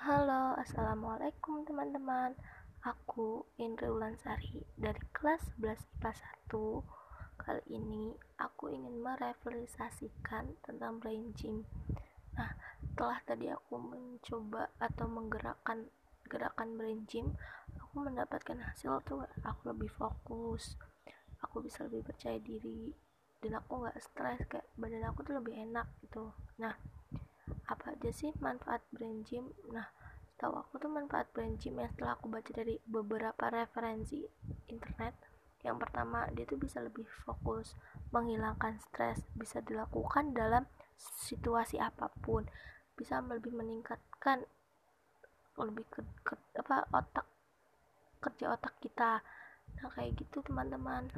Halo, Assalamualaikum teman-teman. Aku Indra Ulansari dari kelas 11 IPA 1 Kali ini aku ingin merefleksasikan tentang brain gym. Nah, setelah tadi aku mencoba atau menggerakkan gerakan brain gym Aku mendapatkan hasil tuh aku lebih fokus. Aku bisa lebih percaya diri. Dan aku gak stres, kayak badan aku tuh lebih enak gitu. Nah, aja sih manfaat brain gym. Nah tahu aku tuh manfaat brain gym yang setelah aku baca dari beberapa referensi internet yang pertama dia tuh bisa lebih fokus menghilangkan stres bisa dilakukan dalam situasi apa pun bisa lebih meningkatkan lebih ke, ke apa otak kerja otak kita. Nah kayak gitu teman-teman